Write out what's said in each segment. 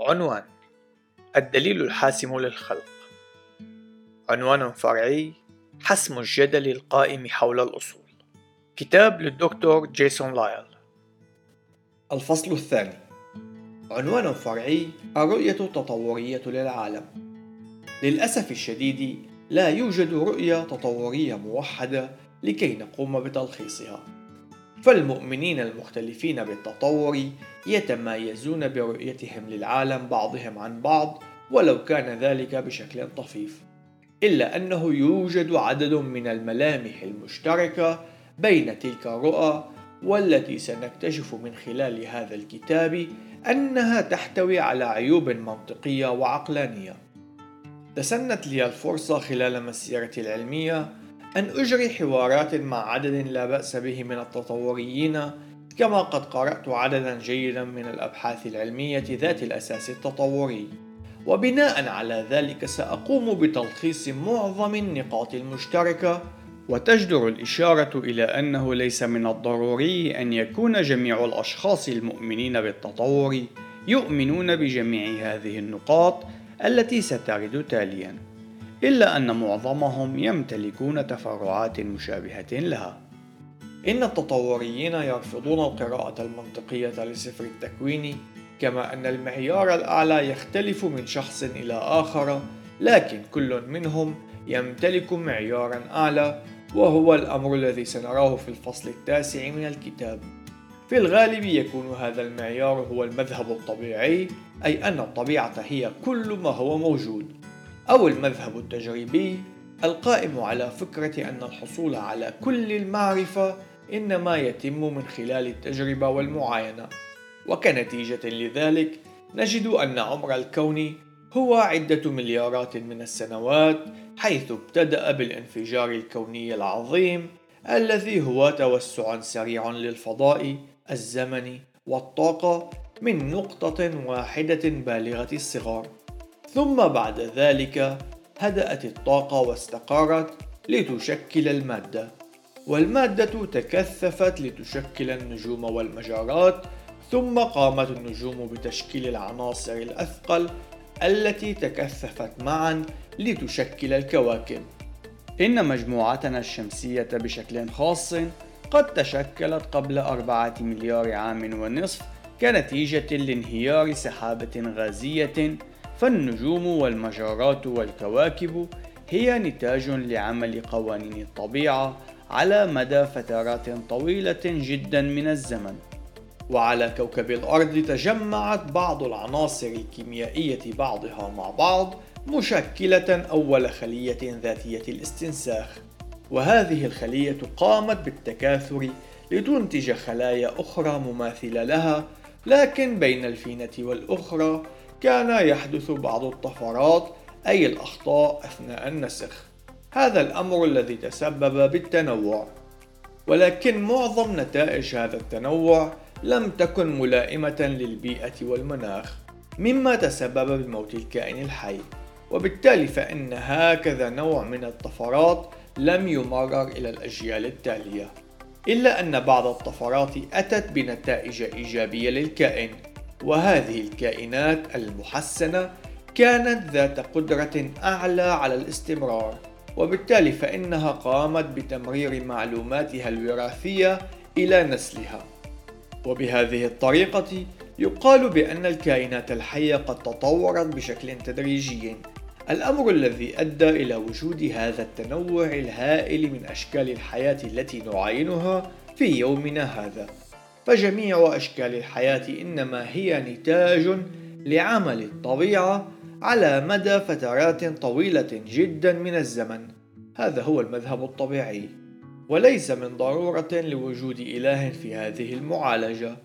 عنوان الدليل الحاسم للخلق. عنوان فرعي حسم الجدل القائم حول الأصول. كتاب للدكتور جيسون لايل. الفصل الثاني. عنوان فرعي الرؤية التطورية للعالم. للأسف الشديد لا يوجد رؤية تطورية موحدة لكي نقوم بتلخيصها. فالمؤمنين المختلفين بالتطور يتمايزون برؤيتهم للعالم بعضهم عن بعض ولو كان ذلك بشكل طفيف. إلا أنه يوجد عدد من الملامح المشتركة بين تلك الرؤى والتي سنكتشف من خلال هذا الكتاب أنها تحتوي على عيوب منطقية وعقلانية. تسنت لي الفرصة خلال مسيرتي العلمية أن أجري حوارات مع عدد لا بأس به من التطوريين كما قد قرأت عددا جيدا من الأبحاث العلمية ذات الأساس التطوري. وبناء على ذلك سأقوم بتلخيص معظم النقاط المشتركة وتجدر الإشارة إلى أنه ليس من الضروري أن يكون جميع الأشخاص المؤمنين بالتطور يؤمنون بجميع هذه النقاط التي سترد تالياً. إلا أن معظمهم يمتلكون تفرعات مشابهة لها. إن التطوريين يرفضون القراءة المنطقية لسفر التكوين، كما أن المعيار الأعلى يختلف من شخص إلى آخر، لكن كل منهم يمتلك معيارا أعلى، وهو الأمر الذي سنراه في الفصل التاسع من الكتاب. في الغالب يكون هذا المعيار هو المذهب الطبيعي، أي أن الطبيعة هي كل ما هو موجود. أو المذهب التجريبي القائم على فكرة أن الحصول على كل المعرفة إنما يتم من خلال التجربة والمعاينة، وكنتيجة لذلك نجد أن عمر الكون هو عدة مليارات من السنوات حيث ابتدأ بالانفجار الكوني العظيم الذي هو توسع سريع للفضاء، الزمن والطاقة من نقطة واحدة بالغة الصغر. ثم بعد ذلك هدأت الطاقة واستقرت لتشكل المادة. والمادة تكثفت لتشكل النجوم والمجرات ثم قامت النجوم بتشكيل العناصر الأثقل التي تكثفت معا لتشكل الكواكب. إن مجموعتنا الشمسية بشكل خاص قد تشكلت قبل أربعة مليار عام ونصف كنتيجة لانهيار سحابة غازية فالنجوم والمجرات والكواكب هي نتاج لعمل قوانين الطبيعة على مدى فترات طويلة جدا من الزمن. وعلى كوكب الأرض تجمعت بعض العناصر الكيميائية بعضها مع بعض مشكلة أول خلية ذاتية الاستنساخ. وهذه الخلية قامت بالتكاثر لتنتج خلايا أخرى مماثلة لها، لكن بين الفينة والأخرى كان يحدث بعض الطفرات أي الأخطاء أثناء النسخ. هذا الأمر الذي تسبب بالتنوع. ولكن معظم نتائج هذا التنوع لم تكن ملائمة للبيئة والمناخ مما تسبب بموت الكائن الحي. وبالتالي فإن هكذا نوع من الطفرات لم يمرر إلى الأجيال التالية إلا أن بعض الطفرات أتت بنتائج إيجابية للكائن. وهذه الكائنات المحسنة كانت ذات قدرة أعلى على الاستمرار وبالتالي فإنها قامت بتمرير معلوماتها الوراثية إلى نسلها. وبهذه الطريقة يقال بأن الكائنات الحية قد تطورت بشكل تدريجي. الأمر الذي أدى إلى وجود هذا التنوع الهائل من أشكال الحياة التي نعاينها في يومنا هذا. فجميع أشكال الحياة إنما هي نتاج لعمل الطبيعة على مدى فترات طويلة جدا من الزمن. هذا هو المذهب الطبيعي وليس من ضرورة لوجود إله في هذه المعالجة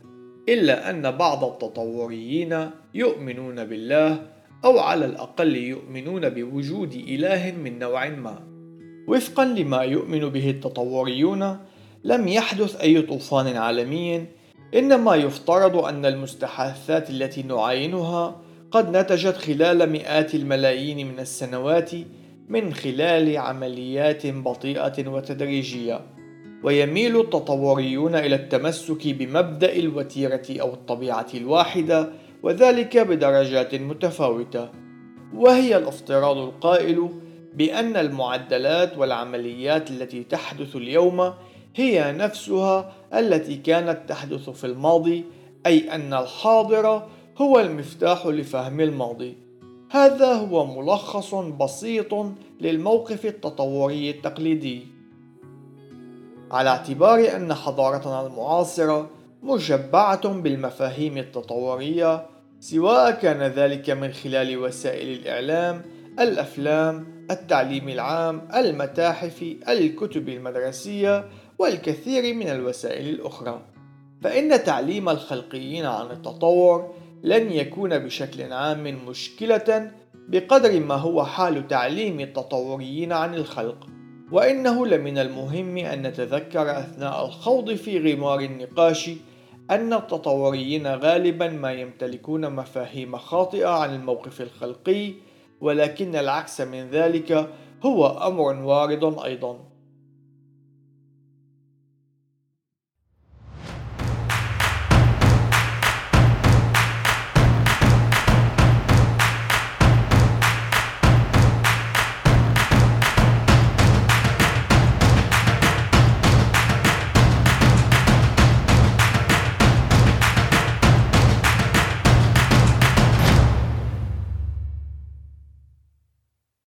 إلا أن بعض التطوريين يؤمنون بالله أو على الأقل يؤمنون بوجود إله من نوع ما. وفقا لما يؤمن به التطوريون لم يحدث أي طوفان عالمي إنما يفترض أن المستحاثات التي نعاينها قد نتجت خلال مئات الملايين من السنوات من خلال عمليات بطيئة وتدريجية. ويميل التطوريون إلى التمسك بمبدأ الوتيرة أو الطبيعة الواحدة وذلك بدرجات متفاوتة. وهي الافتراض القائل بأن المعدلات والعمليات التي تحدث اليوم هي نفسها التي كانت تحدث في الماضي أي أن الحاضر هو المفتاح لفهم الماضي. هذا هو ملخص بسيط للموقف التطوري التقليدي. على اعتبار أن حضارتنا المعاصرة مشبعة بالمفاهيم التطورية سواء كان ذلك من خلال وسائل الإعلام، الأفلام، التعليم العام، المتاحف، الكتب المدرسية، والكثير من الوسائل الأخرى. فإن تعليم الخلقيين عن التطور لن يكون بشكل عام مشكلة بقدر ما هو حال تعليم التطوريين عن الخلق. وإنه لمن المهم أن نتذكر أثناء الخوض في غمار النقاش أن التطوريين غالبا ما يمتلكون مفاهيم خاطئة عن الموقف الخلقي ولكن العكس من ذلك هو أمر وارد أيضا